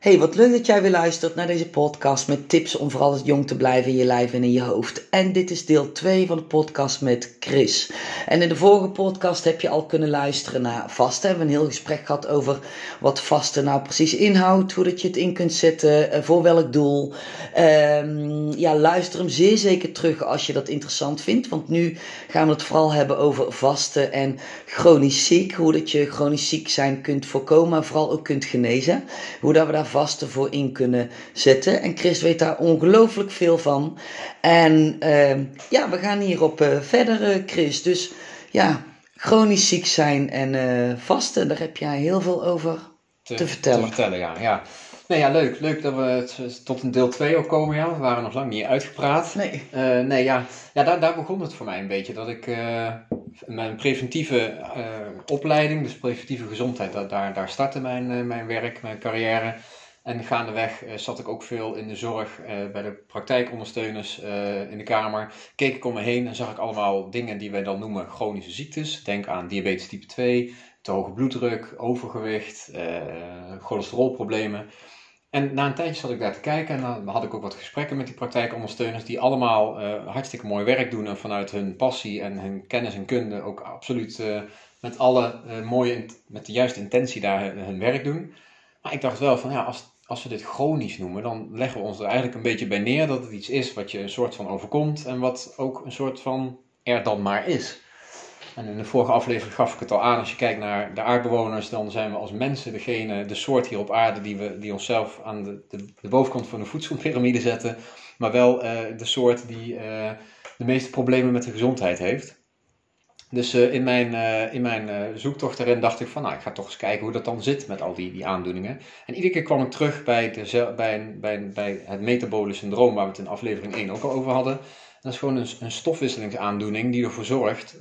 Hey, wat leuk dat jij weer luistert naar deze podcast met tips om vooral jong te blijven in je lijf en in je hoofd. En dit is deel 2 van de podcast met Chris. En in de vorige podcast heb je al kunnen luisteren naar vasten. We hebben een heel gesprek gehad over wat vasten nou precies inhoudt, hoe dat je het in kunt zetten, eh, voor welk doel. Um, ja, luister hem zeer zeker terug als je dat interessant vindt, want nu gaan we het vooral hebben over vasten en chronisch ziek. Hoe dat je chronisch ziek zijn kunt voorkomen, maar vooral ook kunt genezen. Hoe dat we daar vast ervoor in kunnen zetten. En Chris weet daar ongelooflijk veel van. En uh, ja, we gaan hierop uh, verder, uh, Chris. Dus ja, chronisch ziek zijn en uh, vasten, daar heb jij heel veel over te, te vertellen. Te vertellen, ja. ja. Nee, ja, leuk. Leuk dat we tot een deel 2 ook komen. Ja. We waren nog lang niet uitgepraat. Nee. Uh, nee, ja, ja daar, daar begon het voor mij een beetje. Dat ik uh, mijn preventieve uh, opleiding, dus preventieve gezondheid, dat, daar, daar startte mijn, mijn werk, mijn carrière. En gaandeweg uh, zat ik ook veel in de zorg, uh, bij de praktijkondersteuners uh, in de kamer. Keek ik om me heen en zag ik allemaal dingen die wij dan noemen chronische ziektes. Denk aan diabetes type 2, te hoge bloeddruk, overgewicht, cholesterolproblemen. En na een tijdje zat ik daar te kijken en dan had ik ook wat gesprekken met die praktijkondersteuners die allemaal hartstikke mooi werk doen en vanuit hun passie en hun kennis en kunde ook absoluut met alle mooie, met de juiste intentie daar hun werk doen. Maar ik dacht wel van ja, als, als we dit chronisch noemen, dan leggen we ons er eigenlijk een beetje bij neer dat het iets is wat je een soort van overkomt en wat ook een soort van er dan maar is. En in de vorige aflevering gaf ik het al aan, als je kijkt naar de aardbewoners, dan zijn we als mensen degene, de soort hier op aarde die, we, die onszelf aan de, de, bovenkant van de voedselpyramide zetten, maar wel uh, de soort die uh, de meeste problemen met de gezondheid heeft. Dus uh, in mijn, uh, in mijn uh, zoektocht daarin dacht ik van, nou, ik ga toch eens kijken hoe dat dan zit met al die, die aandoeningen. En iedere keer kwam ik terug bij, de, bij, bij, bij het metabole syndroom, waar we het in aflevering 1 ook al over hadden. Dat is gewoon een, een stofwisselingsaandoening die ervoor zorgt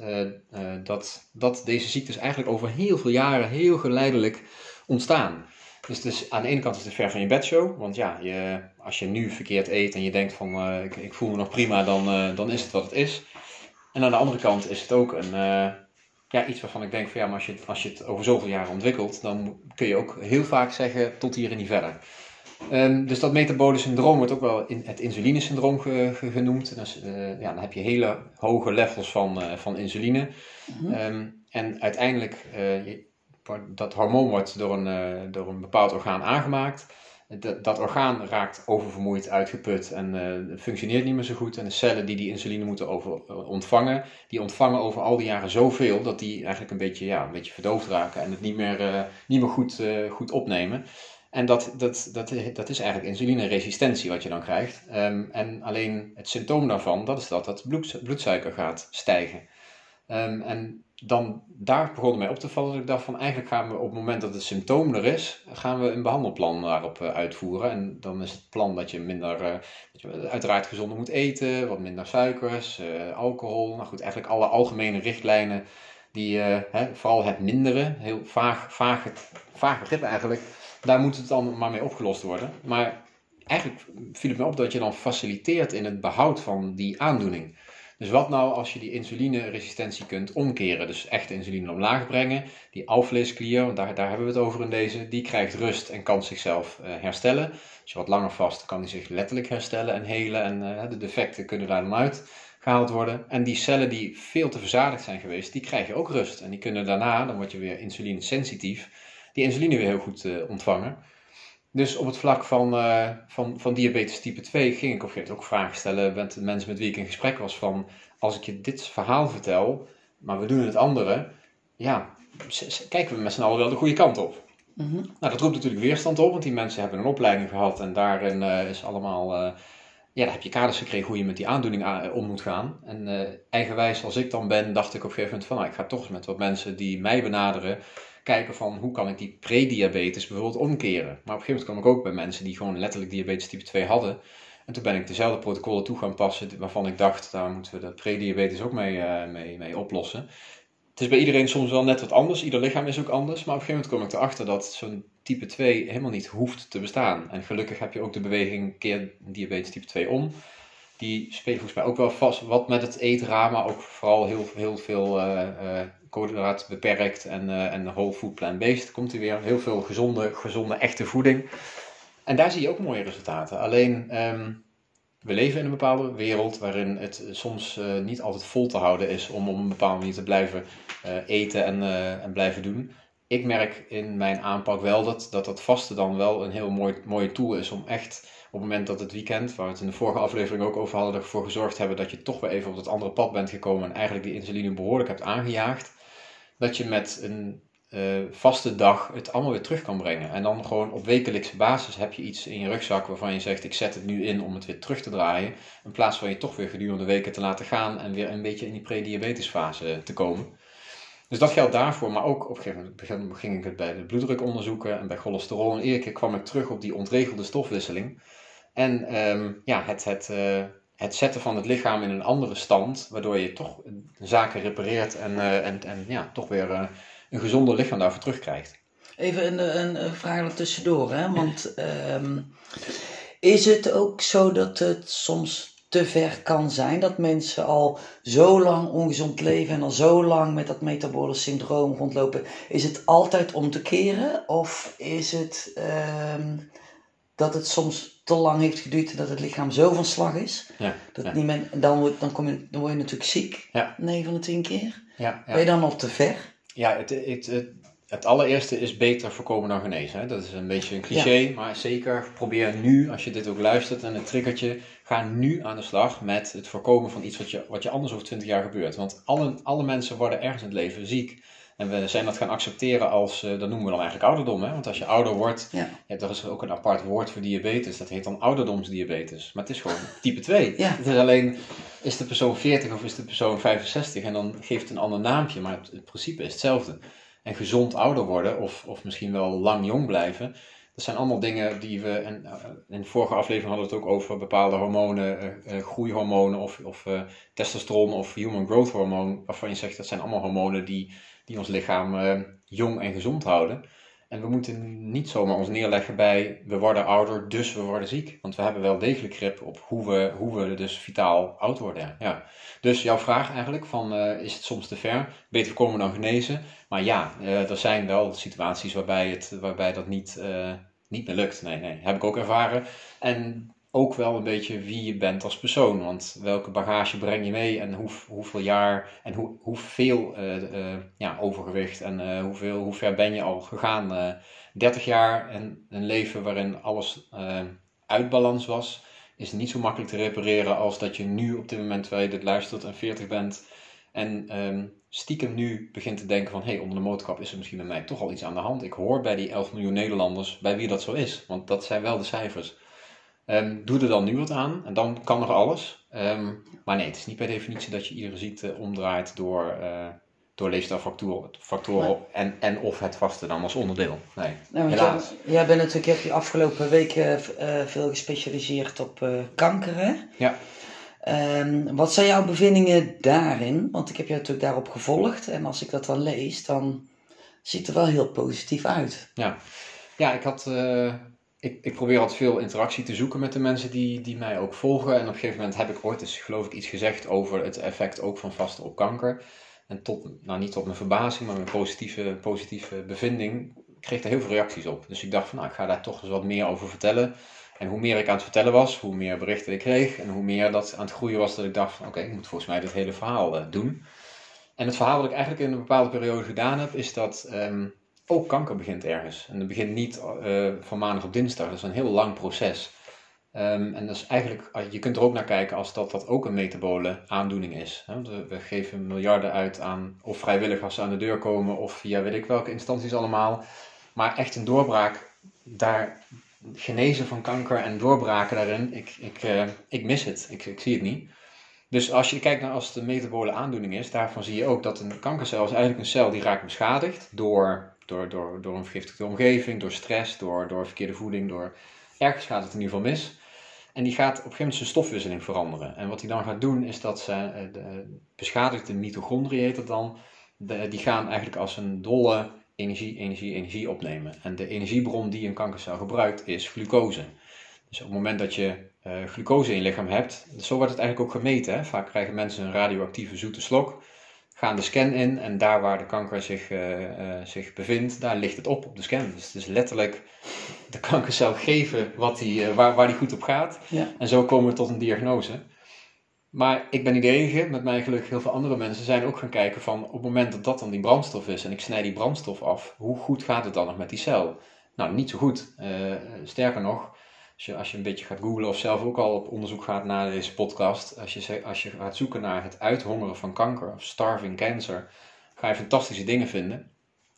dat, dat deze ziektes eigenlijk over heel veel jaren heel geleidelijk ontstaan. Dus, dus aan de ene kant is het ver van je bedshow, want ja, je, als je nu verkeerd eet en je denkt van, ik, ik voel me nog prima, dan, dan is het wat het is. En aan de andere kant is het ook een, uh, ja, iets waarvan ik denk van ja, maar als je, als je het over zoveel jaren ontwikkelt, dan kun je ook heel vaak zeggen tot hier en niet verder. Um, dus dat metabole syndroom wordt ook wel in het insulinesyndroom ge, ge, genoemd. Dus, uh, ja, dan heb je hele hoge levels van, uh, van insuline. Mm -hmm. um, en uiteindelijk, je, dat hormoon wordt door een, door een bepaald orgaan aangemaakt dat, orgaan raakt oververmoeid, uitgeput en uh, functioneert niet meer zo goed. En de cellen die die insuline moeten uh, ontvangen, die ontvangen over al die jaren zoveel dat die eigenlijk een beetje, ja, een beetje verdoofd raken en het niet meer, uh, niet meer goed, goed opnemen. En dat, dat, dat, dat is eigenlijk insulineresistentie wat je dan krijgt. Um, en alleen het symptoom daarvan, dat is dat dat bloed, bloedsuiker gaat stijgen. Um, en dan daar begon mij op te vallen dat ik dacht van eigenlijk gaan we op het moment dat het symptoom er is, gaan we een behandelplan daarop uh, uitvoeren. En dan is het plan dat je minder, dat je uiteraard gezonder moet eten, wat minder suikers, uh, alcohol. Nou goed, eigenlijk alle algemene richtlijnen die, hè, vooral het mindere, heel vaag, vaag, vaag begrip eigenlijk, daar moet het dan maar mee opgelost worden. Maar eigenlijk viel het me op dat je dan faciliteert in het behoud van die aandoening. Dus wat nou als je die insulineresistentie kunt omkeren? Dus echt insuline omlaag brengen. Die alvleesklier, want daar, daar hebben we het over in deze, die krijgt rust en kan zichzelf uh, herstellen. Als je wat langer vast, kan die zich letterlijk herstellen en helen. En uh, de defecten kunnen daar dan gehaald worden. En die cellen die veel te verzadigd zijn geweest, die krijgen ook rust. En die kunnen daarna, dan word je weer insulinesensitief, die insuline weer heel goed uh, ontvangen. Dus op het vlak van, uh, van, van diabetes type 2 ging ik op een gegeven moment ook vragen stellen met de mensen met wie ik in gesprek was van als ik je dit verhaal vertel, maar we doen het andere, ja, kijken we met z'n allen wel de goede kant op. Mm -hmm. Nou, dat roept natuurlijk weerstand op, want die mensen hebben een opleiding gehad en daarin uh, is allemaal, uh, ja, daar heb je kaders gekregen hoe je met die aandoening om moet gaan. En eigenwijs als ik dan ben, dacht ik op een gegeven moment van, nou, ik ga toch met wat mensen die mij benaderen, kijken van hoe kan ik die prediabetes bijvoorbeeld omkeren. Maar op een gegeven moment kwam ik ook bij mensen die gewoon letterlijk diabetes type 2 hadden. En toen ben ik dezelfde protocollen toe gaan passen waarvan ik dacht, daar moeten we de prediabetes ook mee, uh, mee, mee oplossen. Het is bij iedereen soms wel net wat anders, ieder lichaam is ook anders. Maar op een gegeven moment kom ik erachter dat zo'n type 2 helemaal niet hoeft te bestaan. En gelukkig heb je ook de beweging keer diabetes type 2 om. Die speelt volgens mij ook wel vast wat met het eetraam, maar ook vooral heel, heel veel uh, beperkt en, uh, en whole food plant based komt er weer. Heel veel gezonde, gezonde echte voeding. En daar zie je ook mooie resultaten. Alleen, ehm, we leven in een bepaalde wereld waarin het soms niet altijd vol te houden is om op een bepaalde manier te blijven eten en, en blijven doen. Ik merk in mijn aanpak wel dat dat, dat vaste dan wel een heel mooi, mooie tool is om echt op het moment dat het weekend, waar we het in de vorige aflevering ook over hadden, ervoor gezorgd hebben dat je toch weer even op dat andere pad bent gekomen en eigenlijk die insuline behoorlijk hebt aangejaagd, dat je met een uh, vaste dag het allemaal weer terug kan brengen. En dan gewoon op wekelijkse basis heb je iets in je rugzak waarvan je zegt: ik zet het nu in om het weer terug te draaien. In plaats van je toch weer gedurende weken te laten gaan en weer een beetje in die prediabetesfase te komen. Dus dat geldt daarvoor, maar ook op een gegeven moment ging ik het bij de bloeddruk onderzoeken en bij cholesterol. En iedere keer kwam ik terug op die ontregelde stofwisseling. En um, ja, het, het, uh, het zetten van het lichaam in een andere stand, waardoor je toch zaken repareert en, uh, en, en ja, toch weer uh, een gezonder lichaam daarvoor terugkrijgt. Even een, een, vraag er tussendoor, hè? want um, is het ook zo dat het soms te ver kan zijn. Dat mensen al zo lang ongezond leven en al zo lang met dat metabole syndroom rondlopen. Is het altijd om te keren? Of is het um, dat het soms te lang heeft geduurd dat het lichaam zo van slag is? Ja, dat ja. niet dan, dan, kom je, dan word je natuurlijk ziek. Ja. 9 van de 10 keer. Ja. Ben je dan al te ver? Ja, het, het, het, het allereerste is beter voorkomen dan genezen. Hè? Dat is een beetje een cliché, maar zeker probeer nu, als je dit ook luistert en het triggertje, ga nu aan de slag met het voorkomen van iets wat je, wat je anders over 20 jaar gebeurt. Want alle, alle mensen worden ergens in het leven ziek. En we zijn dat gaan accepteren als, uh, dat noemen we dan eigenlijk ouderdom. Hè? Want als je ouder wordt, Ja. ja, er is ook een apart woord voor diabetes. Dat heet dan ouderdomsdiabetes. Maar het is gewoon type 2. Ja. Het is alleen, is de persoon 40 of is de persoon 65? En dan geeft het een ander naampje, maar het, het principe is hetzelfde. En gezond ouder worden, of, of misschien wel lang jong blijven, dat zijn allemaal dingen die we, en uh, in de vorige aflevering hadden we het ook over bepaalde hormonen, uh, groeihormonen of, of testosteron of human growth hormoon, waarvan je zegt dat zijn allemaal hormonen die, die ons lichaam jong en gezond houden. En we moeten niet zomaar ons neerleggen bij we worden ouder, dus we worden ziek. Want we hebben wel degelijk grip op hoe we, hoe we dus vitaal oud worden. Ja. Dus jouw vraag eigenlijk van is het soms te ver? Beter voorkomen dan genezen. Maar ja, er zijn wel situaties waarbij, het, waarbij dat niet niet meer lukt. Nee, nee, heb ik ook ervaren. En ook wel een beetje wie je bent als persoon. Want welke bagage breng je mee en hoe, hoeveel jaar en hoe, hoeveel uh, uh, ja, overgewicht en uh, hoeveel, hoe ver ben je al gegaan. 30 jaar en een leven waarin alles uit balans was, is niet zo makkelijk te repareren als dat je nu op dit moment, terwijl je dit luistert en 40 bent. En um, stiekem nu begint te denken van... hé, hey, onder de motorkap is er misschien bij mij toch al iets aan de hand. Ik hoor bij die 11 miljoen Nederlanders bij wie dat zo is. Want dat zijn wel de cijfers. Um, doe er dan nu wat aan en dan kan er alles. Um, maar nee, het is niet per definitie dat je iedere ziekte omdraait door, uh, door leefstijlfactoren factoren, en, en of het vaste dan als onderdeel. Nee, nou, helaas. Jij, jij bent natuurlijk, je hebt je afgelopen weken uh, veel gespecialiseerd op uh, kanker, hè? Ja. Um, wat zijn jouw bevindingen daarin? Want ik heb je natuurlijk daarop gevolgd. En als ik dat dan lees, dan ziet het er wel heel positief uit. Ja, ja ik had. Ik, ik probeer altijd veel interactie te zoeken met de mensen die, die mij ook volgen. En op een gegeven moment heb ik ooit eens, geloof ik, iets gezegd over het effect ook van vasten op kanker. En tot, nou niet tot mijn verbazing, maar mijn positieve, positieve bevinding, kreeg er heel veel reacties op. Dus ik dacht van, nou, ik ga daar toch eens wat meer over vertellen. En hoe meer ik aan het vertellen was, hoe meer berichten ik kreeg. En hoe meer dat aan het groeien was, dat ik dacht van oké, ik moet volgens mij dit hele verhaal uh, doen. En het verhaal wat ik eigenlijk in een bepaalde periode gedaan heb, is dat um, ook kanker begint ergens. En dat begint niet uh, van maandag op dinsdag, dat is een heel lang proces. Um, en dat is eigenlijk, je kunt er ook naar kijken als dat, dat ook een metabole aandoening is. We, geven miljarden uit aan, of vrijwillig als ze aan de deur komen, of via weet ik welke instanties allemaal. Maar echt een doorbraak, daar, genezen van kanker en doorbraken daarin, ik, ik, uh, ik mis het. Ik, ik zie het niet. Dus als je kijkt naar als het een metabole aandoening is, daarvan zie je ook dat een kankercel is eigenlijk een cel die raakt beschadigd door, door, door, door een vergiftigde omgeving, door stress, door, door verkeerde voeding, door ergens gaat het in ieder geval mis. En die gaat op een gegeven moment zijn stofwisseling veranderen. En wat hij dan gaat doen is dat ze, de beschadigde mitochondriën heet het dan, die gaan eigenlijk als een dolle energie, energie, energie opnemen. En de energiebron die een kankercel gebruikt is glucose. Dus op het moment dat je uh, glucose in je lichaam hebt, zo wordt het eigenlijk ook gemeten. Hè? Vaak krijgen mensen een radioactieve zoete slok. Gaan de scan in en daar waar de kanker zich, uh, zich bevindt, daar ligt het op op de scan. Dus het is letterlijk de kankercel geven wat die, waar, waar die goed op gaat. Ja. En zo komen we tot een diagnose. Maar ik ben niet de enige, met mij gelukkig heel veel andere mensen zijn ook gaan kijken van op het moment dat dat dan die brandstof is en ik snij die brandstof af, hoe goed gaat het dan nog met die cel? Nou, niet zo goed. Sterker nog, als je, als je een beetje gaat googlen of zelf ook al op onderzoek gaat naar deze podcast, als je, als je gaat zoeken naar het uithongeren van kanker of starving cancer, ga je fantastische dingen vinden.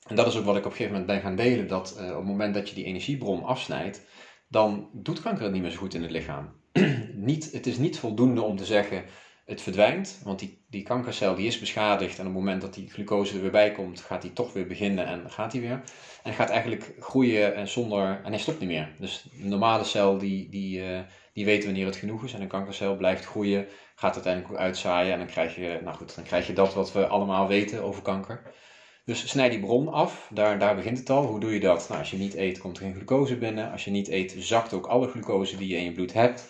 En dat is ook wat ik op een gegeven moment ben gaan delen, dat uh, op het moment dat je die energiebron afsnijdt, dan doet kanker het niet meer zo goed in het lichaam. niet, het is niet voldoende om te zeggen het verdwijnt, want die, die kankercel die is beschadigd en op het moment dat die glucose er weer bij komt, gaat die toch weer beginnen en gaat die weer. En gaat eigenlijk groeien en zonder, en hij stopt niet meer. Dus een normale cel die, die, uh, die weet wanneer het genoeg is en een kankercel blijft groeien, gaat uiteindelijk uitzaaien en dan krijg je, nou goed, dan krijg je dat wat we allemaal weten over kanker. Dus snij die bron af, daar, daar begint het al. Hoe doe je dat? Nou, als je niet eet, komt er geen glucose binnen. Als je niet eet, zakt ook alle glucose die je in je bloed hebt.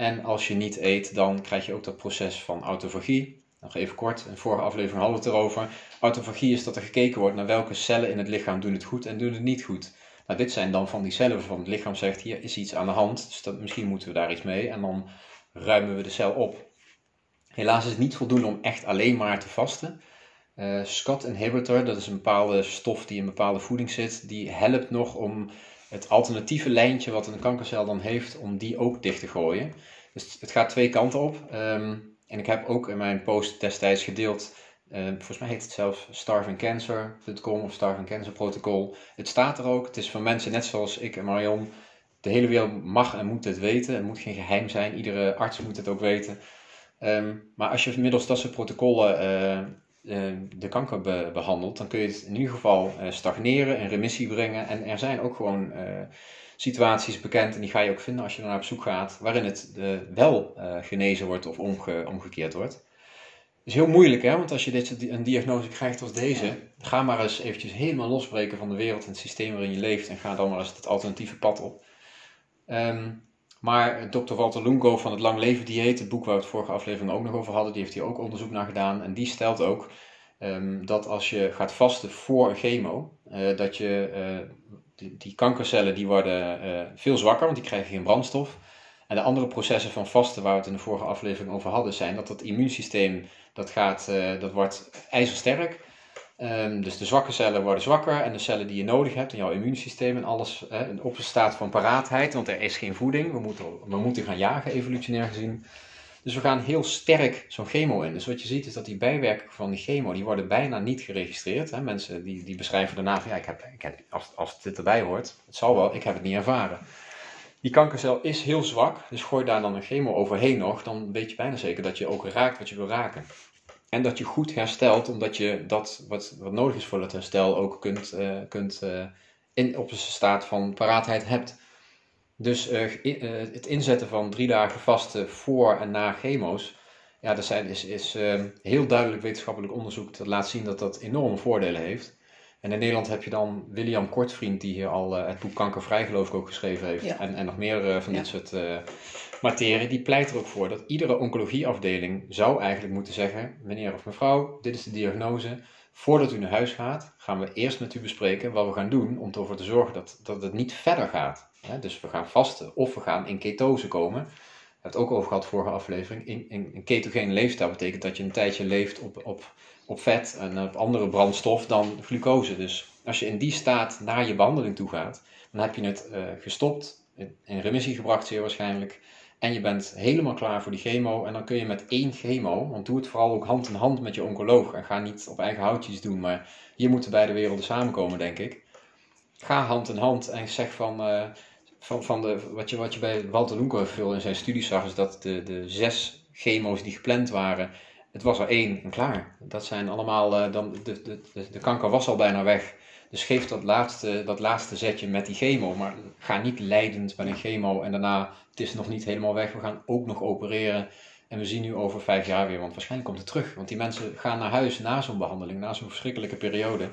En als je niet eet, dan krijg je ook dat proces van autofagie. Nog even kort, in de vorige aflevering hadden we het erover. Autofagie is dat er gekeken wordt naar welke cellen in het lichaam doen het goed en doen het niet goed. Nou, dit zijn dan van die cellen waarvan het lichaam zegt, hier is iets aan de hand, dus dat, misschien moeten we daar iets mee. En dan ruimen we de cel op. Helaas is het niet voldoende om echt alleen maar te vasten. Uh, Scott inhibitor, dat is een bepaalde stof die in bepaalde voeding zit, die helpt nog om het alternatieve lijntje wat een kankercel dan heeft, om die ook dicht te gooien. Dus het gaat twee kanten op. Ehm, en ik heb ook in mijn post destijds gedeeld, uh, volgens mij heet het zelfs starvingcancer.com of Starving Cancer Protocol. Het staat er ook. Het is voor mensen net zoals ik en Marion. De hele wereld mag en moet het weten. Het moet geen geheim zijn. Iedere arts moet het ook weten. Ehm, maar als je middels dat soort protocollen uh, de kanker be behandelt, dan kun je het in ieder geval uh, stagneren en remissie brengen. En er zijn ook gewoon uh, situaties bekend, en die ga je ook vinden als je naar op zoek gaat, waarin het wel genezen wordt of omge omgekeerd wordt. Het is heel moeilijk, hè? want als je dit, een diagnose krijgt als deze, ga maar eens eventjes helemaal losbreken van de wereld en het systeem waarin je leeft en ga dan maar eens het alternatieve pad op. Um, maar Dr. Walter Lungo van het Lang Leven Dieet, het boek waar we het vorige aflevering ook nog over hadden, die heeft hier ook onderzoek naar gedaan. En die stelt ook um, dat als je gaat vasten voor een chemo, uh, dat je uh, die, die, kankercellen die worden veel zwakker, want die krijgen geen brandstof. En de andere processen van vasten waar we het in de vorige aflevering over hadden, zijn dat het immuunsysteem dat gaat, dat wordt ijzersterk. Um, dus de zwakke cellen worden zwakker en de cellen die je nodig hebt in jouw immuunsysteem en alles op een staat van paraatheid, want er is geen voeding. We moeten, we moeten gaan jagen, evolutionair gezien. Dus we gaan heel sterk zo'n chemo in. Dus wat je ziet is dat die bijwerkingen van die chemo, die worden bijna niet geregistreerd. Hè. Mensen die, die beschrijven daarna van ja, ik heb, ik heb, als, als dit erbij hoort, het zal wel, ik heb het niet ervaren. Die kankercel is heel zwak, dus gooi daar dan een chemo overheen nog, dan weet je bijna zeker dat je ook raakt wat je wil raken. En dat je goed herstelt, omdat je dat wat, wat nodig is voor het herstel ook kunt, uh, kunt uh, in, op een staat van paraatheid hebt. Dus uh, in, het inzetten van drie dagen vasten voor en na chemo's, ja, dat zijn, is, is heel duidelijk wetenschappelijk onderzoek dat laat zien dat dat enorme voordelen heeft. En in Nederland heb je dan William Kortvriend, die hier al het boek Kankervrij geloof ik ook geschreven heeft. Ja. En, en nog meer van ja. dit soort materie, die pleit er ook voor dat iedere oncologieafdeling zou eigenlijk moeten zeggen, meneer of mevrouw, dit is de diagnose. Voordat u naar huis gaat, gaan we eerst met u bespreken wat we gaan doen om ervoor te zorgen dat, dat het niet verder gaat. dus we gaan vasten of we gaan in ketose komen. We hebben het ook over gehad vorige aflevering. In, in, een ketogene leefstijl betekent dat je een tijdje leeft op, op, op vet en op andere brandstof dan glucose. Dus als je in die staat naar je behandeling toe gaat, dan heb je het uh, gestopt, in remissie gebracht zeer waarschijnlijk. En je bent helemaal klaar voor die chemo. En dan kun je met één chemo, want doe het vooral ook hand in hand met je oncoloog. En ga niet op eigen houtjes doen, maar hier moeten beide werelden samenkomen, denk ik. Ga hand in hand en zeg van, uh, van, van de, wat, je, wat je bij Walter Loenko veel in zijn studies zag, is dat de, de zes chemo's die gepland waren, het was er één en klaar. Dat zijn allemaal, uh, dan, de, de, de, de kanker was al bijna weg. Dus geef dat laatste, dat laatste zetje met die chemo. Maar ga niet leidend met een chemo en daarna, het is nog niet helemaal weg. We gaan ook nog opereren. En we zien nu over vijf jaar weer, want waarschijnlijk komt het terug. Want die mensen gaan naar huis na zo'n behandeling, na zo'n verschrikkelijke periode.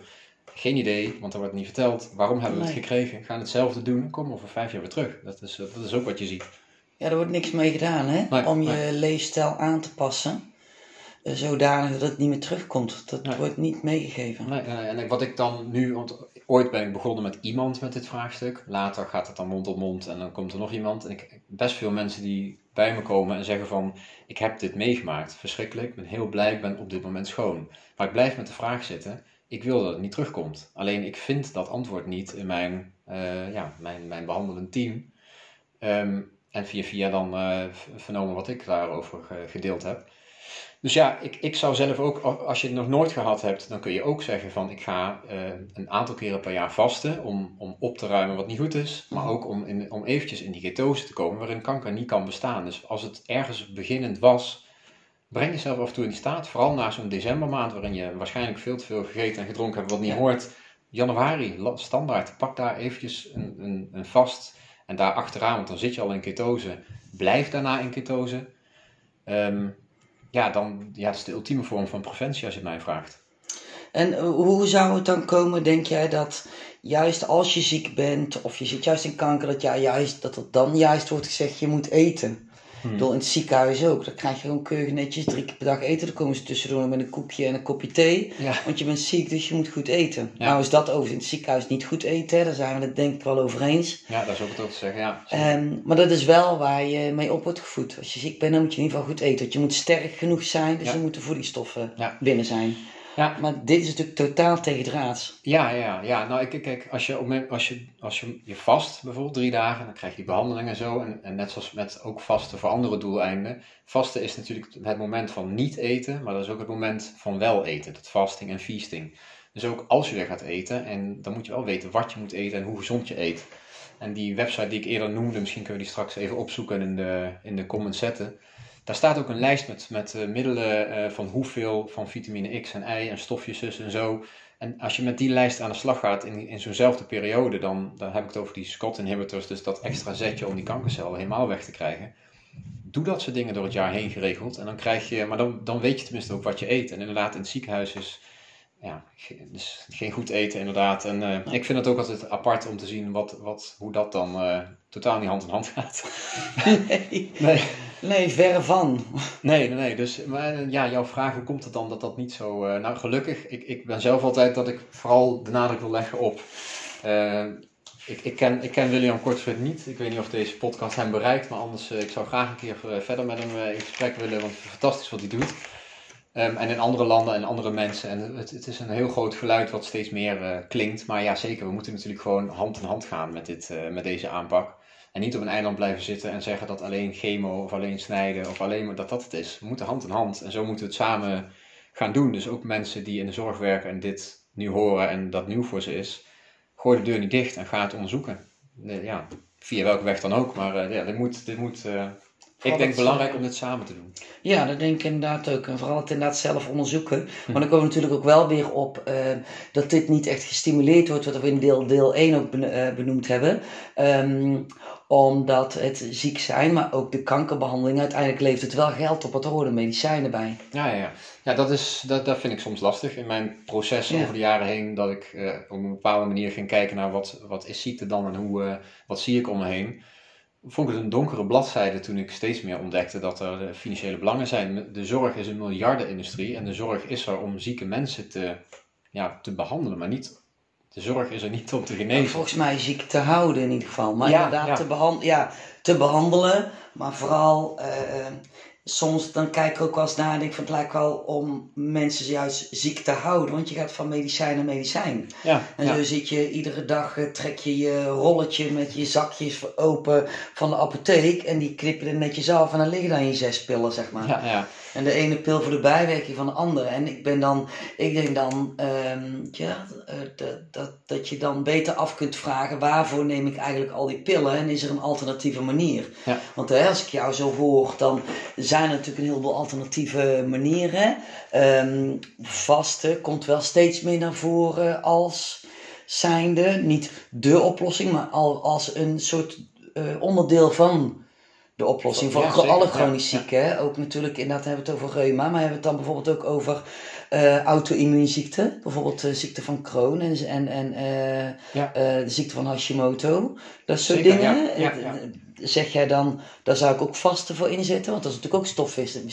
Geen idee, want er wordt niet verteld. Waarom hebben we het gekregen? Gaan hetzelfde doen, komen over vijf jaar weer terug. Dat is, dat is ook wat je ziet. Ja, er wordt niks mee gedaan, hè? Nee, Om je nee. leefstijl aan te passen. Eh, zodanig dat het niet meer terugkomt. Dat wordt niet meegegeven. Nee, en wat ik dan nu, want ooit ben ik begonnen met iemand met dit vraagstuk. Later gaat het dan mond op mond en dan komt er nog iemand. En ik best veel mensen die bij me komen en zeggen van, ik heb dit meegemaakt, verschrikkelijk, ik ben heel blij, ik ben op dit moment schoon. Maar ik blijf met de vraag zitten, ik wil dat het niet terugkomt. Alleen ik vind dat antwoord niet in mijn, uh, ja, mijn, mijn behandelend team. Ehm, en via via dan uh, vernomen wat ik daarover gedeeld heb. Dus ja, ik, ik zou zelf ook, als je het nog nooit gehad hebt, dan kun je ook zeggen van ik ga uh, een aantal keren per jaar vasten om, om op te ruimen wat niet goed is. Maar ook om, in, om eventjes in die ketose te komen waarin kanker niet kan bestaan. Dus als het ergens beginnend was, breng jezelf af en toe in die staat. Vooral na zo'n decembermaand waarin je waarschijnlijk veel te veel gegeten en gedronken hebt wat niet hoort. Januari, standaard, pak daar eventjes een, een, een vast en daar achteraan, want dan zit je al in ketose. Blijf daarna in ketose. Um, ja, dan ja, dat is de ultieme vorm van preventie als je het mij vraagt. En eh, hoe zou het dan komen, denk jij, dat juist als je ziek bent of je zit juist in kanker, dat, ja, juist, dat er dan juist wordt gezegd je moet eten? Hmm. Door in het ziekenhuis ook. Dan krijg je gewoon keurig netjes drie keer per dag eten. Dan komen ze tussendoor met een koekje en een kopje thee. Want je bent ziek, dus je moet goed eten. Nou is dat over in het ziekenhuis niet goed eten. Daar zijn we het denk ik wel over eens. Ja, dat is ook het ook te zeggen, ja. Um, maar dat is wel waar je mee op wordt gevoed. Als je ziek bent, dan moet je in ieder geval goed eten. Want je moet sterk genoeg zijn, dus er moeten voedingsstoffen binnen zijn. Ja. Maar dit is natuurlijk totaal tegendraads. Ja, ja, ja. Nou, ik, kijk, als je, op, als, je, als je je vast, bijvoorbeeld drie dagen, dan krijg je die behandeling en zo. En, en net zoals met ook vasten voor andere doeleinden. Vasten is natuurlijk het moment van niet eten, maar dat is ook het moment van wel eten. Dat fasting en feasting. Dus ook als je weer gaat eten, en dan moet je wel weten wat je moet eten en hoe gezond je eet. En die website die ik eerder noemde, misschien kunnen we die straks even opzoeken en in de, in de comments zetten. Daar staat ook een lijst met, met uh, middelen uh, van hoeveel van vitamine X en Y en stofjes en zo. En als je met die lijst aan de slag gaat in, in zo'nzelfde periode, dan, dan heb ik het over die SCOT inhibitors, dus dat extra zetje om die kankercellen helemaal weg te krijgen. Doe dat soort dingen door het jaar heen geregeld. En dan krijg je, maar dan, dan weet je tenminste ook wat je eet. En inderdaad, in het ziekenhuis is ja, dus geen goed eten inderdaad. En uh, ik vind het ook altijd apart om te zien wat, wat, hoe dat dan uh, totaal niet hand in hand gaat. nee. nee. Nee, verre van. Nee, nee, nee. Dus maar, ja, jouw vraag, hoe komt het dan dat dat niet zo... Uh, nou, gelukkig, ik, ik ben zelf altijd dat ik vooral de nadruk wil leggen op... ik, ik, ken, ik ken William Kortfried niet. Ik weet niet of deze podcast hem bereikt, maar anders, ik zou graag een keer verder met hem in gesprek willen, want het is fantastisch wat hij doet. Um, en in andere landen en andere mensen. En het, het is een heel groot geluid wat steeds meer uh, klinkt. Maar ja, zeker, we moeten natuurlijk gewoon hand in hand gaan met, dit, uh, met deze aanpak. En niet op een eiland blijven zitten en zeggen dat alleen chemo of alleen snijden of alleen maar dat dat het is. We moeten hand in hand en zo moeten we het samen gaan doen. Dus ook mensen die in de zorg werken en dit nu horen en dat nieuw voor ze is, gooi de deur niet dicht en ga het onderzoeken. Ja, via welke weg dan ook, maar uh, ja, dit moet, dit moet ik denk belangrijk om dit samen te doen. Ja, dat denk ik inderdaad ook. En vooral het inderdaad zelf onderzoeken. Maar dan komen we natuurlijk ook wel weer op uh, dat dit niet echt gestimuleerd wordt, wat we in deel, deel 1 ook eh, benoemd hebben. Um, omdat het ziek zijn, maar ook de kankerbehandeling, uiteindelijk levert het wel geld op, wat er horen medicijnen bij. Ja, ja, ja. dat, is, dat, dat vind ik soms lastig in mijn proces over de jaren heen, dat ik uh, op een bepaalde manier ging kijken naar wat, wat is ziekte dan en hoe, wat zie ik om me heen vond ik het een donkere bladzijde toen ik steeds meer ontdekte dat er financiële belangen zijn. De zorg is een miljardenindustrie en de zorg is er om zieke mensen te, ja, te behandelen, maar niet. De zorg is er niet om te genezen. volgens mij ziek te houden in ieder geval. Maar ja, inderdaad Te, behand ja, te behandelen, maar vooral uh, soms dan kijk ik ook wel eens naar en ik vind het lijkt wel om mensen juist ziek te houden. Want je gaat van medicijn naar medicijn. Ja, en zo zit je iedere dag, eh, trek je je rolletje met je zakjes open van de apotheek. En die knip je er netjes af en dan liggen dan je zes pillen, zeg maar. Ja, ja. En de ene pil voor de bijwerking van de andere. En ik ben dan, ik denk dan, um, ja, eh, dat, dat, dat je dan beter af kunt vragen waarvoor neem ik eigenlijk al die pillen en is er een alternatieve manier. Ja. Want hè, als ik jou zo hoor, dan zijn er natuurlijk een heleboel alternatieve manieren. Um, vasten komt wel steeds meer naar voren als zijnde, niet de oplossing, maar al als een soort uh, onderdeel van de oplossing voor alle chronisch zieken. Ook natuurlijk, inderdaad hebben we het over reuma, maar hebben we het dan bijvoorbeeld ook over uh, auto-immuunziekten, bijvoorbeeld de ziekte van Crohn en, en, en ja. de ziekte van Hashimoto. Dat soort Zeker, dingen. Zeg jij dan, daar zou ik ook vasten voor inzetten? Want dat is natuurlijk ook stofwisseling.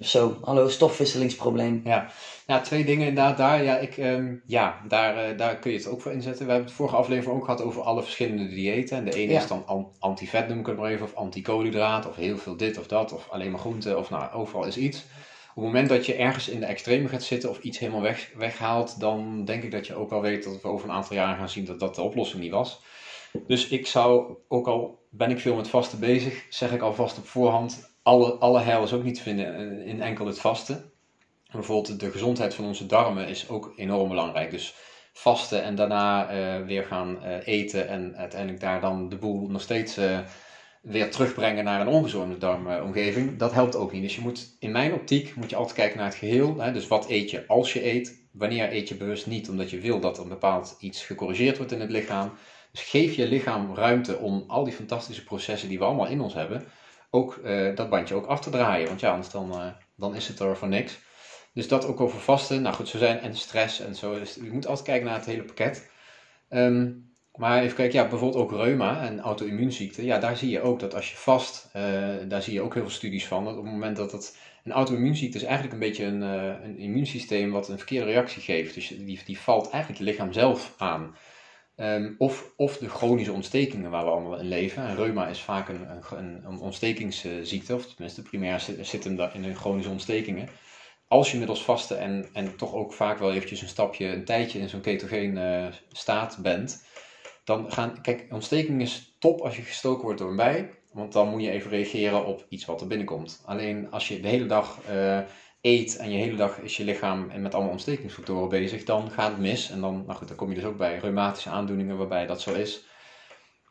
Zo, hallo, stofwisselingsprobleem. Ja, ja twee dingen inderdaad daar. Ja, ik, ehm, ja daar, daar kun je het ook voor inzetten. We hebben het vorige aflevering ook gehad over alle verschillende diëten. En de ene is dan anti-vet, noem ik het maar even, of anti-koolhydraat, of heel veel dit of dat, of alleen maar groente, of nou, overal is iets. Op het moment dat je ergens in de extreme gaat zitten of iets helemaal weg, weghaalt, dan denk ik dat je ook al weet dat we over een aantal jaren gaan zien dat dat de oplossing niet was. Dus ik zou, ook al ben ik veel met vasten bezig, zeg ik alvast op voorhand, alle, alle heil is ook niet te vinden in enkel het vasten. Bijvoorbeeld de gezondheid van onze darmen is ook enorm belangrijk. Dus vasten en daarna uh, weer gaan uh, eten en uiteindelijk daar dan de boel nog steeds uh, weer terugbrengen naar een ongezonde darmomgeving, dat helpt ook niet. Dus je moet, in mijn optiek, moet je altijd kijken naar het geheel. Hè? Dus wat eet je als je eet? Wanneer eet je bewust niet omdat je wil dat een bepaald iets gecorrigeerd wordt in het lichaam? Dus geef je lichaam ruimte om al die fantastische processen die we allemaal in ons hebben, ook dat bandje ook af te draaien. Want ja, anders dan, dan is het er voor niks. Dus dat ook over vasten. Nou goed, zo zijn en stress en zo. Dus je moet altijd kijken naar het hele pakket. Um, maar even kijken, ja, bijvoorbeeld ook reuma en auto-immuunziekten. Ja, daar zie je ook dat als je vast, uh, daar zie je ook heel veel studies van. Dat op het moment dat het, een auto-immuunziekte is eigenlijk een beetje een, een immuunsysteem wat een verkeerde reactie geeft. Dus die, die valt eigenlijk het lichaam zelf aan. Um, of, of de chronische ontstekingen waar we allemaal in leven. En reuma is vaak een, een, ontstekingsziekte, of tenminste primair zit, zit hem in de chronische ontstekingen als je middels vasten en, en toch ook vaak wel eventjes een stapje, een tijdje in zo'n ketogeen uh, staat bent, dan gaan, kijk, ontsteking is top als je gestoken wordt door een bij, want dan moet je even reageren op iets wat er binnenkomt. Alleen als je de hele dag uh, eet en je hele dag is je lichaam met allemaal ontstekingsfactoren bezig, dan gaat het mis. En dan, nou goed, dan kom je dus ook bij reumatische aandoeningen waarbij dat zo is.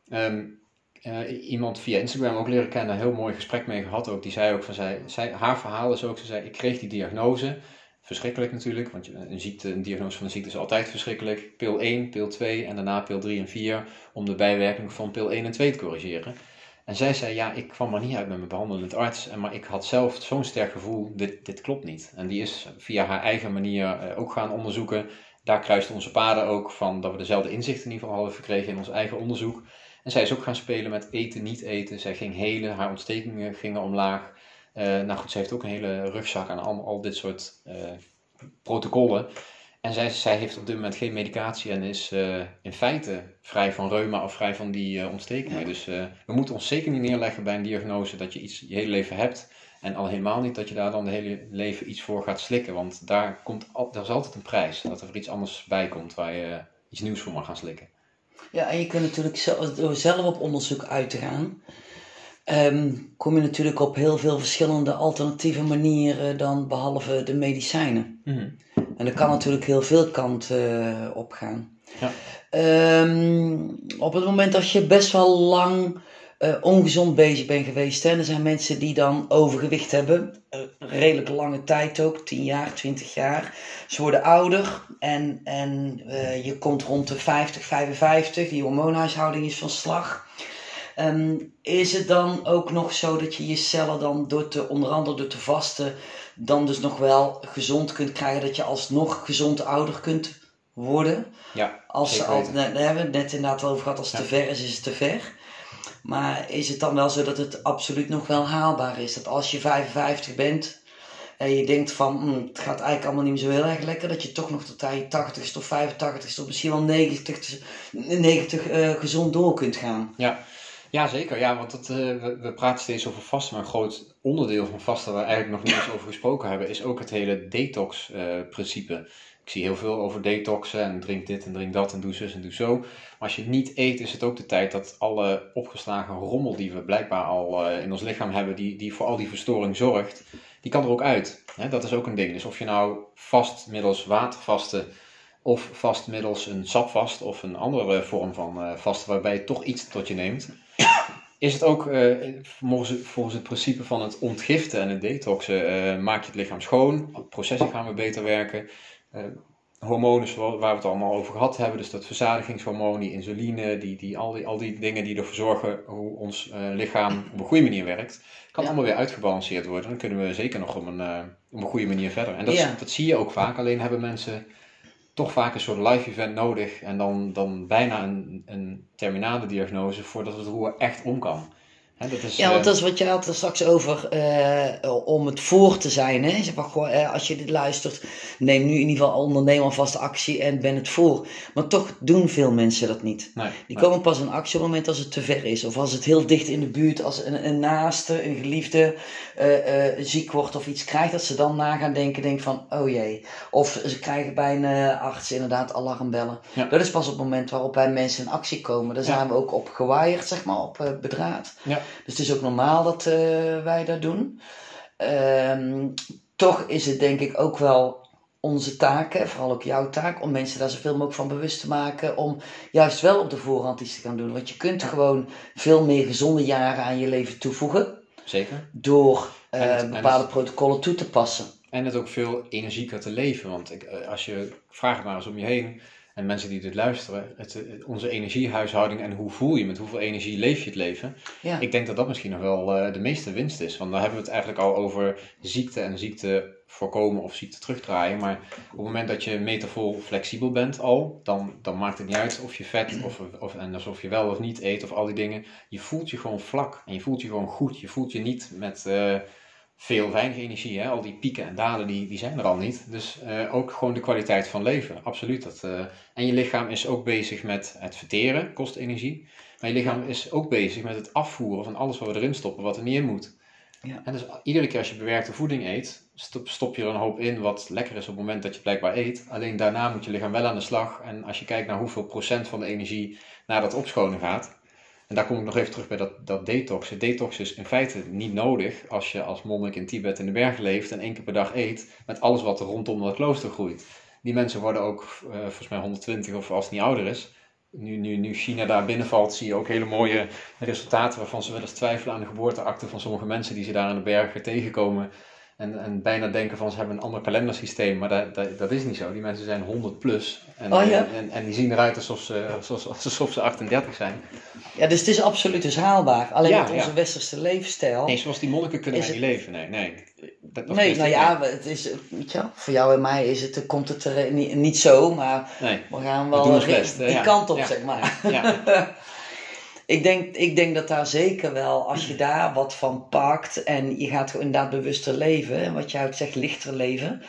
Um, uh, iemand via Instagram ook leren kennen, een heel mooi gesprek mee gehad ook. Die zei ook van, zij, zij, haar verhaal is ook, ze zei, ik kreeg die diagnose. Verschrikkelijk natuurlijk, want een, ziekte, een diagnose van een ziekte is altijd verschrikkelijk. Pil 1, pil 2 en daarna pil 3 en 4 om de bijwerking van pil 1 en 2 te corrigeren. En zij zei, ja, ik kwam er niet uit met mijn behandelend arts, maar ik had zelf zo'n sterk gevoel, dit, dit klopt niet. En die is via haar eigen manier uh, ook gaan onderzoeken. Daar kruisten onze paden ook van dat we dezelfde inzichten in ieder geval hadden verkregen in ons eigen onderzoek. En zij is ook gaan spelen met eten, niet eten. Zij ging helen, haar ontstekingen gingen omlaag. Uh, nou goed, ze heeft ook een hele rugzak aan al, al dit soort uh, protocollen. En zij, zij heeft op dit moment geen medicatie en is uh, in feite vrij van reuma of vrij van die ontstekingen. Dus we moeten ons zeker niet neerleggen bij een diagnose dat je iets je hele leven hebt. En al helemaal niet dat je daar dan de hele leven iets voor gaat slikken. Want daar, komt, daar is altijd een prijs. Dat er iets anders bij komt waar je iets nieuws voor mag gaan slikken. Ja, en je kunt natuurlijk zelf, door zelf op onderzoek uit te gaan, um, kom je natuurlijk op heel veel verschillende alternatieve manieren dan behalve de medicijnen. Mm En dat kan natuurlijk heel veel kanten uh, op gaan. Ja. Um, op het moment dat je best wel lang uh, ongezond bezig bent geweest. Hè? Er zijn mensen die dan overgewicht hebben. Uh, redelijk lange tijd ook, 10 jaar, 20 jaar. Ze worden ouder en, en uh, je komt rond de 50, 55. Die hormoonhuishouding is van slag. Um, is het dan ook nog zo dat je je cellen dan door te, onder andere door te vasten, dan dus nog wel gezond kunt krijgen, dat je alsnog gezond ouder kunt worden? Ja, als ze altijd, daar hebben we het net inderdaad over gehad, als het ja. te ver is, is het te ver. Maar is het dan wel zo dat het absoluut nog wel haalbaar is? Dat als je 55 bent en je denkt van hm, het gaat eigenlijk allemaal niet zo heel erg lekker, dat je toch nog tot aan je 80ste of 85ste of misschien wel 90, 90 uh, gezond door kunt gaan. Ja. Ja, zeker. Ja, want het, uh, we, praten steeds over vasten, maar een groot onderdeel van vasten waar we eigenlijk nog niet eens over gesproken hebben, is ook het hele detox-principe. Uh, ik zie heel veel over detoxen en drink dit en drink dat en doe zus en doe zo. Maar als je niet eet, is het ook de tijd dat alle opgeslagen rommel die we blijkbaar al uh, in ons lichaam hebben, die, die voor al die verstoring zorgt, die kan er ook uit. Hè? Dat is ook een ding. Dus of je nou vast middels watervasten of vast middels een sapvast of een andere vorm van vasten waarbij je toch iets tot je neemt, is het ook uh, volgens, volgens, het principe van het ontgiften en het detoxen, maak je het lichaam schoon, processen gaan weer beter werken. Uh, hormonen waar we het allemaal over gehad hebben. Dus dat verzadigingshormoon, die insuline, die, die, al, die, al die dingen die ervoor zorgen hoe ons lichaam op een goede manier werkt, kan Ja. allemaal weer uitgebalanceerd worden. Dan kunnen we zeker nog op een, eh, op een goede manier verder. En dat, Ja. dat zie je ook vaak, alleen hebben mensen toch vaak een soort live event nodig en dan, dan bijna een, een terminale diagnose voordat het roer echt om kan. Dat is, Ja, want eh, dat is wat je had er straks over eh, om het voor te zijn. Hè? Zeg maar, gewoon, eh, als je dit luistert, neem nu in ieder geval onderneem alvast actie en ben het voor. Maar toch doen veel mensen dat niet. nee, Die nee. komen pas in actie op het moment als het te ver is. Of als het heel dicht in de buurt, als een, een naaste, een geliefde ziek wordt of iets krijgt. Dat ze dan na gaan denken, denken van, oh jee. Of ze krijgen bij een arts inderdaad alarmbellen. Ja. Dat is pas op het moment waarop wij mensen in actie komen. Daar Ja. zijn we ook op gewaaid, zeg maar, op bedraad. Ja. Dus het is ook normaal dat eh, wij dat doen. Ehm, toch is het denk ik ook wel onze taak, hè, vooral ook jouw taak, om mensen daar zoveel mogelijk van bewust te maken. Om juist wel op de voorhand iets te gaan doen. Want je kunt gewoon veel meer gezonde jaren aan je leven toevoegen. Zeker. Door eh, het- bepaalde het- protocollen toe te passen. En het ook veel energieker te leven. Want ik, eh, als je vraagt maar eens om je heen. En mensen die dit luisteren. Het, het- onze energiehuishouding en hoe voel je met hoeveel energie leef je het leven. Ja. Ik denk dat dat misschien nog wel eh, de meeste winst is. Want dan hebben we het eigenlijk al over ziekte en ziekte voorkomen of ziekte terugdraaien. Maar op het moment dat je metafool flexibel bent al, dan, dan maakt het niet uit of je vet of, of, en alsof je wel of niet eet of al die dingen. Je voelt je gewoon vlak en je voelt je gewoon goed. Je voelt je niet met eh, veel weinig energie. Hè? Al die pieken en dalen die, die zijn er al niet. Dus eh, ook gewoon de kwaliteit van leven, absoluut. Dat, eh, en je lichaam is ook bezig met het verteren, kost energie. Maar je lichaam is ook bezig met het afvoeren van alles wat we erin stoppen, wat er niet in moet. Ja. En dus iedere keer als je bewerkte voeding eet, stop, stop je er een hoop in wat lekker is op het moment dat je blijkbaar eet. Alleen daarna moet je lichaam wel aan de slag. En als je kijkt naar hoeveel procent van de energie naar dat opschonen gaat. En daar kom ik nog even terug bij dat, dat detoxen. Detox is in feite niet nodig als je als monnik in Tibet in de bergen leeft en één keer per dag eet met alles wat er rondom dat klooster groeit. Die mensen worden ook eh, volgens mij 120 of als het niet ouder is. Nu, nu, nu China daar binnenvalt, zie je ook hele mooie resultaten waarvan ze wel eens twijfelen aan de geboorteakte van sommige mensen die ze daar in de bergen tegenkomen. En, en bijna denken van ze hebben een ander kalendersysteem, maar dat, dat, dat is niet zo. Die mensen zijn 100 plus. En, Oh ja? en, en, die zien eruit alsof ze, alsof, alsof ze 38 zijn. ja, dus het is absoluut dus haalbaar. Alleen Ja, met onze ja. westerse leefstijl. Nee, zoals die monniken kunnen wij niet leven. Nee, nee. Dat, dat Nee, nou ja, het is, wel, voor jou en mij is het, komt het er eh, niet, niet zo, maar. Nee. we gaan We wel best. hè, die ja. kant op, Ja, zeg maar. Ik denk, ik denk dat daar zeker wel, als je daar wat van pakt en je gaat inderdaad bewuster leven, en wat jij ook zegt, lichter leven.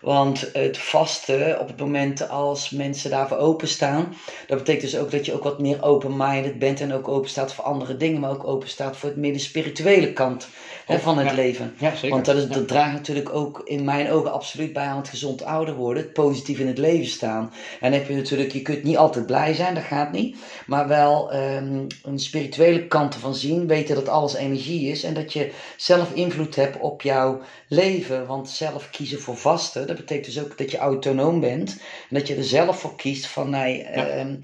Want het vasten, op het moment als mensen daarvoor openstaan, dat betekent dus ook dat je ook wat meer open-minded bent en ook open staat voor andere dingen, maar ook open staat voor het de spirituele kant hè, van het ja. leven. ja zeker. Want dat, is, dat draagt natuurlijk ook in mijn ogen absoluut bij aan het gezond ouder worden. Het positief in het leven staan. En heb je natuurlijk, je kunt niet altijd blij zijn, dat gaat niet. Maar wel ehm, een spirituele kant ervan zien. Weten dat alles energie is. En dat je zelf invloed hebt op jouw leven. Want zelf kiezen voor vasten, dat betekent dus ook dat je autonoom bent. En dat je er zelf voor kiest van nee, Ja. ehm,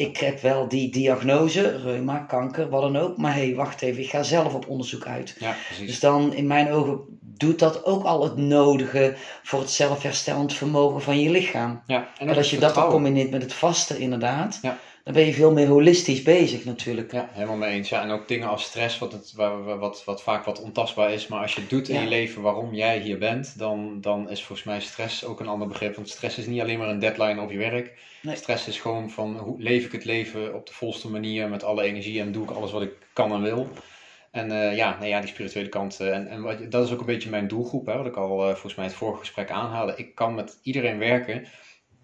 ik heb wel die diagnose, reuma, kanker, wat dan ook. Maar hé, hey, wacht even, ik ga zelf op onderzoek uit. ja, precies. Dus dan, in mijn ogen, doet dat ook al het nodige voor het zelfherstellend vermogen van je lichaam. ja. En als je dat dan combineert met het vasten, inderdaad, Ja. Dan ben je veel meer holistisch bezig natuurlijk. Ja, helemaal mee eens. Ja, en ook dingen als stress, wat, het, waar- wat, wat vaak wat ontastbaar is. Maar als je doet in Ja. je leven waarom jij hier bent, dan, dan is volgens mij stress ook een ander begrip. Want stress is niet alleen maar een deadline op je werk. Nee. Stress is gewoon van hoe leef ik het leven op de volste manier met alle energie en doe ik alles wat ik kan en wil. En eh, ja, nou ja, die spirituele kant. eh, en en wat, dat is ook een beetje mijn doelgroep, hè, wat ik al eh, volgens mij het vorige gesprek aanhaalde. Ik kan met iedereen werken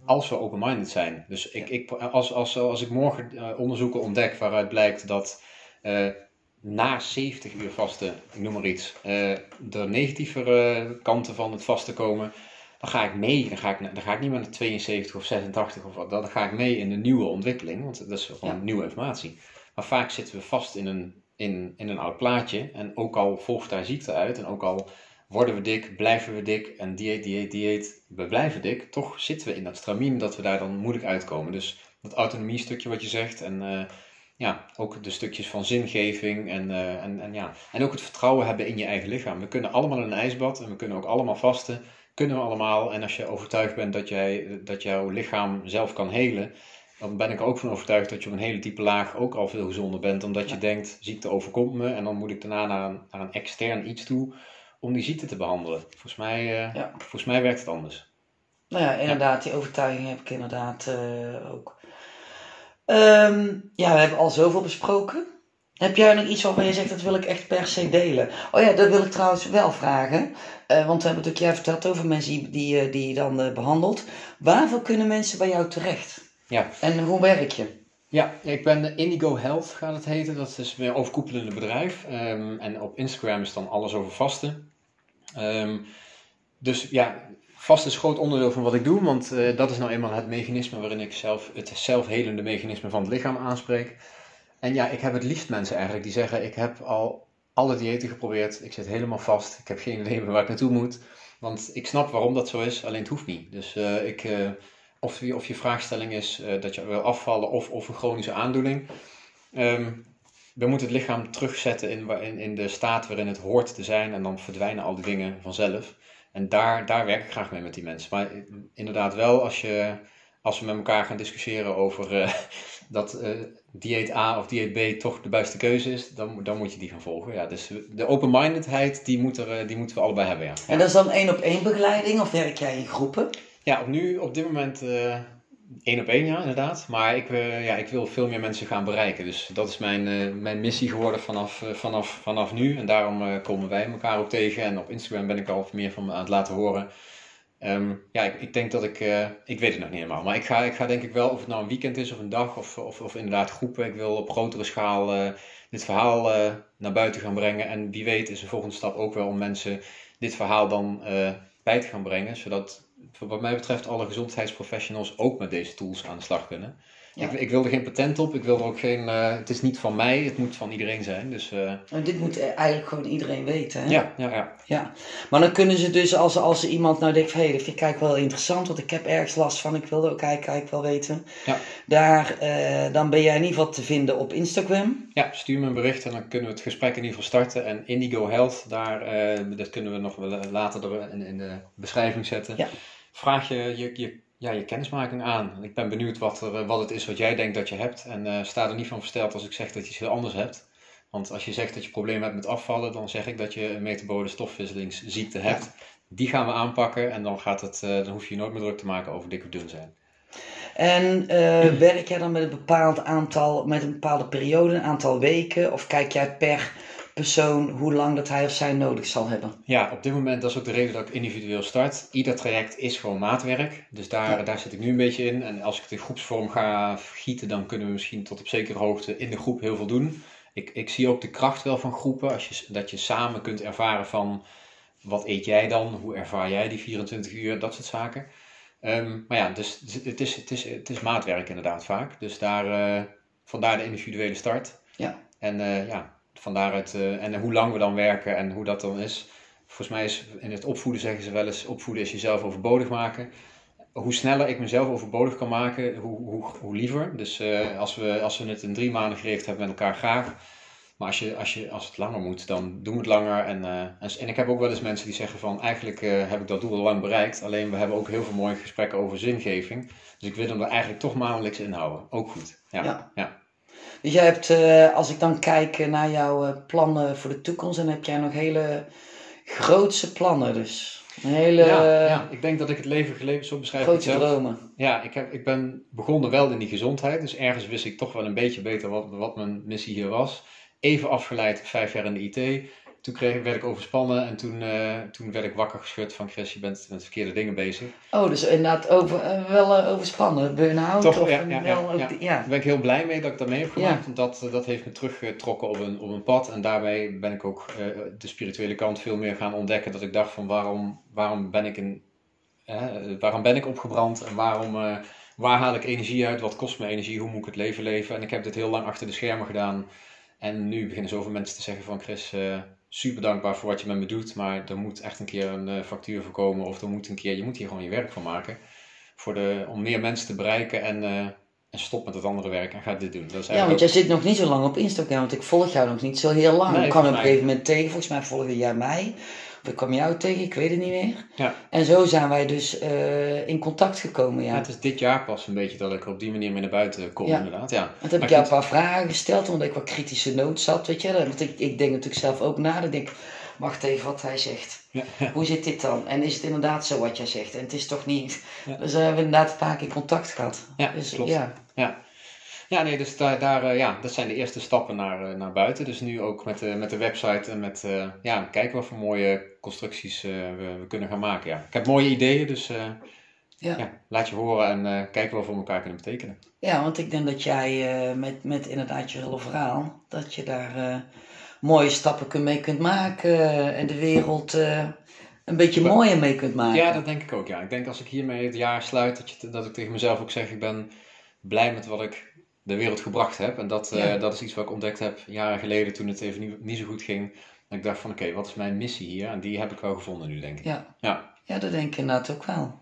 als we open-minded zijn. Dus ik, ik, als, als, als ik morgen eh, onderzoeken ontdek waaruit blijkt dat eh, na 70 uur vasten, ik noem maar iets, eh er negatievere kanten van het vasten komen, dan ga ik mee. Dan ga ik, dan ga ik niet meer naar 72 of 86 of wat. Dan ga ik mee in de nieuwe ontwikkeling, want dat is gewoon Ja. nieuwe informatie. Maar vaak zitten we vast in een, in, in een oud plaatje. En ook al volgt daar ziekte uit, en ook al worden we dik, blijven we dik, en dieet, dieet, dieet, we blijven dik, toch zitten we in dat stramien dat we daar dan moeilijk uitkomen. Dus dat autonomie stukje wat je zegt, en eh, ja, ook de stukjes van zingeving en, eh, en, en, ja. en ook het vertrouwen hebben in je eigen lichaam. We kunnen allemaal in een ijsbad en we kunnen ook allemaal vasten. kunnen we allemaal. En als je overtuigd bent dat, jij, dat jouw lichaam zelf kan helen, dan ben ik er ook van overtuigd dat je op een hele diepe laag ook al veel gezonder bent. Omdat je denkt, ziekte overkomt me en dan moet ik daarna naar een, naar een extern iets toe om die ziekte te behandelen. Volgens mij, uh, volgens mij werkt het anders. Nou ja, inderdaad, die overtuiging heb ik inderdaad uh, ook. Um, ja, we hebben al zoveel besproken. Heb jij nog iets waarvan je zegt dat wil ik echt per se delen? Oh ja, dat wil ik trouwens wel vragen. Uh, want we hebben natuurlijk jij verteld over mensen die, die, die je dan behandelt. Waarvoor kunnen mensen bij jou terecht? Ja. En hoe werk je? Ja, ik ben Indigo Health gaat het heten. Dat is een overkoepelende bedrijf. Um, en op Instagram is dan alles over vasten. Um, dus ja, vast is een groot onderdeel van wat ik doe, want uh, dat is nou eenmaal het mechanisme waarin ik zelf het zelfhelende mechanisme van het lichaam aanspreek. En ja, ik heb het liefst mensen eigenlijk die zeggen: Ik heb al alle diëten geprobeerd, ik zit helemaal vast, ik heb geen idee waar ik naartoe moet. Want ik snap waarom dat zo is, alleen het hoeft niet. Dus uh, ik, uh, of, of je vraagstelling is dat je wil afvallen of, of een chronische aandoening. Um, we moeten het lichaam terugzetten in, in, in de staat waarin het hoort te zijn en dan verdwijnen al die dingen vanzelf. En daar, daar werk ik graag mee met die mensen. Maar inderdaad wel, als, je, als we met elkaar gaan discussiëren over uh, dat uh, dieet A of dieet B toch de beste keuze is, dan, dan moet je die gaan volgen. Ja, dus de open-mindedheid, die, moet er, die moeten we allebei hebben. Ja. En dat is dan één op één begeleiding of werk jij in groepen? Ja, op nu, op dit moment uh, één op één, ja, inderdaad. Maar ik, uh, ja, ik wil veel meer mensen gaan bereiken. Dus dat is mijn, uh, mijn missie geworden vanaf, uh, vanaf, vanaf nu. En daarom komen wij elkaar ook tegen. En op Instagram ben ik al meer van me aan het laten horen. Um, ja, ik, ik, denk dat ik, ik weet het nog niet helemaal. Maar ik ga, ik ga denk ik wel, of het nou een weekend is of een dag of, of, of inderdaad groepen. Ik wil op grotere schaal dit verhaal naar buiten gaan brengen. En wie weet is de volgende stap ook wel om mensen dit verhaal dan bij te gaan brengen. Zodat wat mij betreft alle gezondheidsprofessionals ook met deze tools aan de slag kunnen. Ja. Ik, ik, wil er geen patent op, ik wil er ook geen, uh, het is niet van mij, het moet van iedereen zijn. Dus, uh... en dit moet eigenlijk gewoon iedereen weten. Hè? Ja, ja, ja. ja. Maar dan kunnen ze dus, als, als iemand nou denkt hé, hey, dat vind ik eigenlijk wel interessant, want ik heb ergens last van, ik wilde ook eigenlijk, eigenlijk wel weten. Ja. Daar, uh, dan ben jij in ieder geval te vinden op Instagram. Ja, stuur me een bericht en dan kunnen we het gesprek in ieder geval starten. En Indigo Health, daar, dat kunnen we nog wel later er in, in de beschrijving zetten. Ja vraag je je, je, ja, je kennismaking aan. Ik ben benieuwd wat, er, wat het is wat jij denkt dat je hebt. En uh, sta er niet van versteld als ik zeg dat je iets heel anders hebt. Want als je zegt dat je problemen hebt met afvallen, dan zeg ik dat je een metabole stofwisselingsziekte hebt. Ja. Die gaan we aanpakken en dan, gaat het, uh, dan hoef je je nooit meer druk te maken over dik of dun zijn. En uh, werk jij dan met een bepaald aantal, met een bepaalde periode, een aantal weken? Of kijk jij per persoon hoe lang dat hij of zij nodig zal hebben. Ja, op dit moment, dat is ook de reden dat ik individueel start. Ieder traject is gewoon maatwerk. Dus daar, ja. daar zit ik nu een beetje in. En als ik het in groepsvorm ga gieten, dan kunnen we misschien tot op zekere hoogte in de groep heel veel doen. Ik, ik zie ook de kracht wel van groepen. Als je, dat je samen kunt ervaren van wat eet jij dan? Hoe ervaar jij die 24 uur? Dat soort zaken. Um, maar ja, dus het is, het, is, het is maatwerk inderdaad vaak. Dus daar, uh, vandaar de individuele start. Ja. En uh, ja, van daaruit, uh, en hoe lang we dan werken en hoe dat dan is. Volgens mij is in het opvoeden zeggen ze wel eens, opvoeden is jezelf overbodig maken. Hoe sneller ik mezelf overbodig kan maken, hoe, hoe, hoe liever. Dus uh, als, we, als we het in drie maanden gericht hebben met elkaar, graag. Maar als, je, als, je, als het langer moet, dan doen we het langer. En, uh, en, en, ik heb ook wel eens mensen die zeggen van, eigenlijk heb ik dat doel al lang bereikt. Alleen we hebben ook heel veel mooie gesprekken over zingeving. Dus ik wil hem er eigenlijk toch maandelijks in houden. Ook goed. ja. ja. ja. Dus jij hebt, uh, als ik dan kijk naar jouw uh, plannen voor de toekomst, dan heb jij nog hele grootse plannen. Dus een hele. Ja, ja, ik denk dat ik het leven geleefd zo beschrijf. Grote dromen. Ja, ik, heb, ik ben begonnen wel in die gezondheid. Dus ergens wist ik toch wel een beetje beter wat, wat mijn missie hier was. Even afgeleid, vijf jaar in de IT toen kreeg, werd ik overspannen en toen, uh, toen werd ik wakker geschud van Chris, je bent met verkeerde dingen bezig. Oh, dus inderdaad over, uh, wel uh, overspannen, burn-out? Toch, of ja, ja, wel, ja, ja. Daar ben ik heel blij mee dat ik dat mee heb gemaakt, want dat, dat heeft me teruggetrokken op een, op een pad. En daarbij ben ik ook de spirituele kant veel meer gaan ontdekken, dat ik dacht van waarom, waarom ben ik een... waarom ben ik opgebrand en waarom, waar haal ik energie uit, wat kost me energie, hoe moet ik het leven leven? En ik heb dit heel lang achter de schermen gedaan. En nu beginnen zoveel mensen te zeggen van Chris, super dankbaar voor wat je met me doet, maar er moet echt een keer een uh, factuur voor komen of er moet een keer, je moet hier gewoon je werk van maken voor de, om meer mensen te bereiken en, uh, en stop met het andere werk en ga dit doen. Dat is ja, want jij zit nog niet zo lang op Instagram, want ik volg jou nog niet zo heel lang. Nee, ik kwam op een gegeven moment tegen, volgens mij volgde jij mij. We kwamen jou tegen, ik weet het niet meer. Ja. En zo zijn wij dus eh, in contact gekomen, ja. Ja, het is dit jaar pas een beetje dat ik op die manier mee naar buiten kom, Ja. inderdaad. Ja. En toen heb ik jou een paar vragen gesteld, omdat ik wat kritische nood zat, weet je. Want ik, ik denk natuurlijk zelf ook na. Ik denk, wacht even wat hij zegt. Ja. Hoe zit dit dan? En is het inderdaad zo wat jij zegt? En het is toch niet... Dus we hebben inderdaad een paar keer contact gehad. Ja, dus, klopt. Ja. Ja. Nee, dus daar, daar, eh, ja, dat zijn de eerste stappen naar, eh, naar buiten. Dus nu ook met de, met de website en met, eh, ja, kijken wat voor mooie constructies we, we kunnen gaan maken. Ja. Ik heb mooie ideeën, dus Ja. ja, laat je horen en eh, kijken wat we voor elkaar kunnen betekenen. ja, want ik denk dat jij met, met inderdaad je hele verhaal, dat je daar mooie stappen mee kunt maken en de wereld een beetje Maar- mooier mee kunt maken. Ja, dat denk ik ook. Ja. Ik denk als ik hiermee het jaar sluit, dat, je, dat ik tegen mezelf ook zeg, ik ben blij met wat ik de wereld gebracht heb. En dat, eh, Ja. dat is iets wat ik ontdekt heb jaren geleden toen het even niet, niet zo goed ging. En ik dacht van, oké, wat is mijn missie hier? En die heb ik wel gevonden nu, denk ik. Ja. Ja. ja, dat denk ik inderdaad ook wel.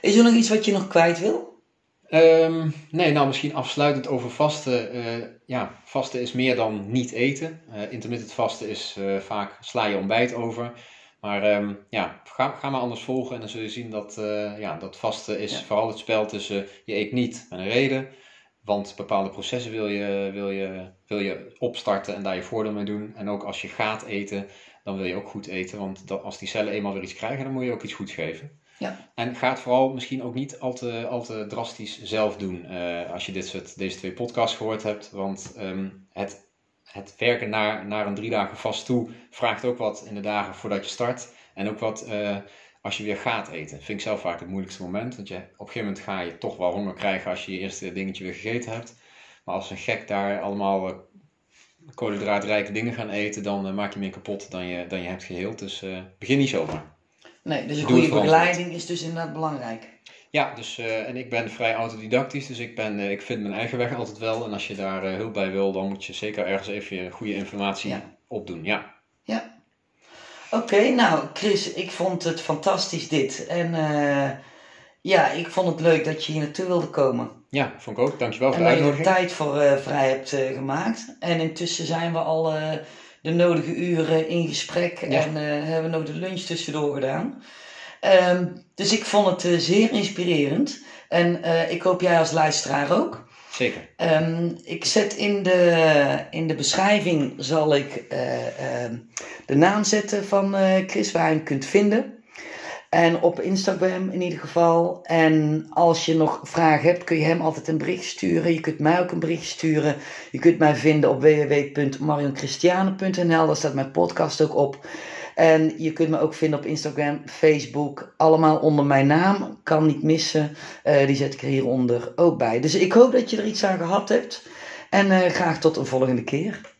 Is er nog iets wat je nog kwijt wil? Ehm, nee, nou misschien afsluitend over vasten. Eh, ja, vasten is meer dan niet eten. Eh, intermittent vasten is vaak sla je ontbijt over. Maar ehm, ja, ga, ga maar anders volgen en dan zul je zien dat, ja, dat vasten is Ja. vooral het spel tussen je eet niet met een reden. Want bepaalde processen wil je, wil, je, wil je opstarten en daar je voordeel mee doen. En ook als je gaat eten, dan wil je ook goed eten. Want dat, als die cellen eenmaal weer iets krijgen, dan moet je ook iets goeds geven. Ja. En ga het vooral misschien ook niet al te, al te drastisch zelf doen eh, als je dit soort, deze twee podcasts gehoord hebt. Want ehm, het, het werken naar, naar een drie dagen vast toe vraagt ook wat in de dagen voordat je start. En ook wat eh, als je weer gaat eten. Vind ik zelf vaak het moeilijkste moment. Want je, op een gegeven moment ga je toch wel honger krijgen als je je eerste dingetje weer gegeten hebt. Maar als een gek daar allemaal eh, koolhydraatrijke dingen gaan eten, dan eh, maak je meer kapot dan je, dan je hebt geheeld. Dus eh, begin niet zomaar. Nee, dus een Doe goede begeleiding is dus inderdaad belangrijk. Ja, dus, en ik ben vrij autodidactisch, dus ik, ben, ik vind mijn eigen weg altijd wel. En als je daar hulp bij wil, dan moet je zeker ergens even je goede informatie Ja. opdoen. Ja. Oké, nou Chris, ik vond het fantastisch dit. En eh, ja, ik vond het leuk dat je hier naartoe wilde komen. ja, vond ik ook. Dankjewel voor En de dat je er uitnodiging. tijd voor eh, vrij hebt eh, gemaakt. En intussen zijn we al de nodige uren in gesprek Ja. en hebben we nog de lunch tussendoor gedaan. Ehm, dus ik vond het zeer inspirerend. En ik hoop jij als luisteraar ook. Zeker. Ehm, ik zet in de, in de beschrijving zal ik eh, ehm, de naam zetten van eh, Chris waar je hem kunt vinden. En op Instagram in ieder geval. En als je nog vragen hebt, kun je hem altijd een bericht sturen. Je kunt mij ook een bericht sturen. Je kunt mij vinden op www.marionchristiane.nl. Daar staat mijn podcast ook op. En je kunt me ook vinden op Instagram, Facebook. Allemaal onder mijn naam. Kan niet missen. Eh, die zet ik er hieronder ook bij. Dus ik hoop dat je er iets aan gehad hebt. En eh, graag tot een volgende keer.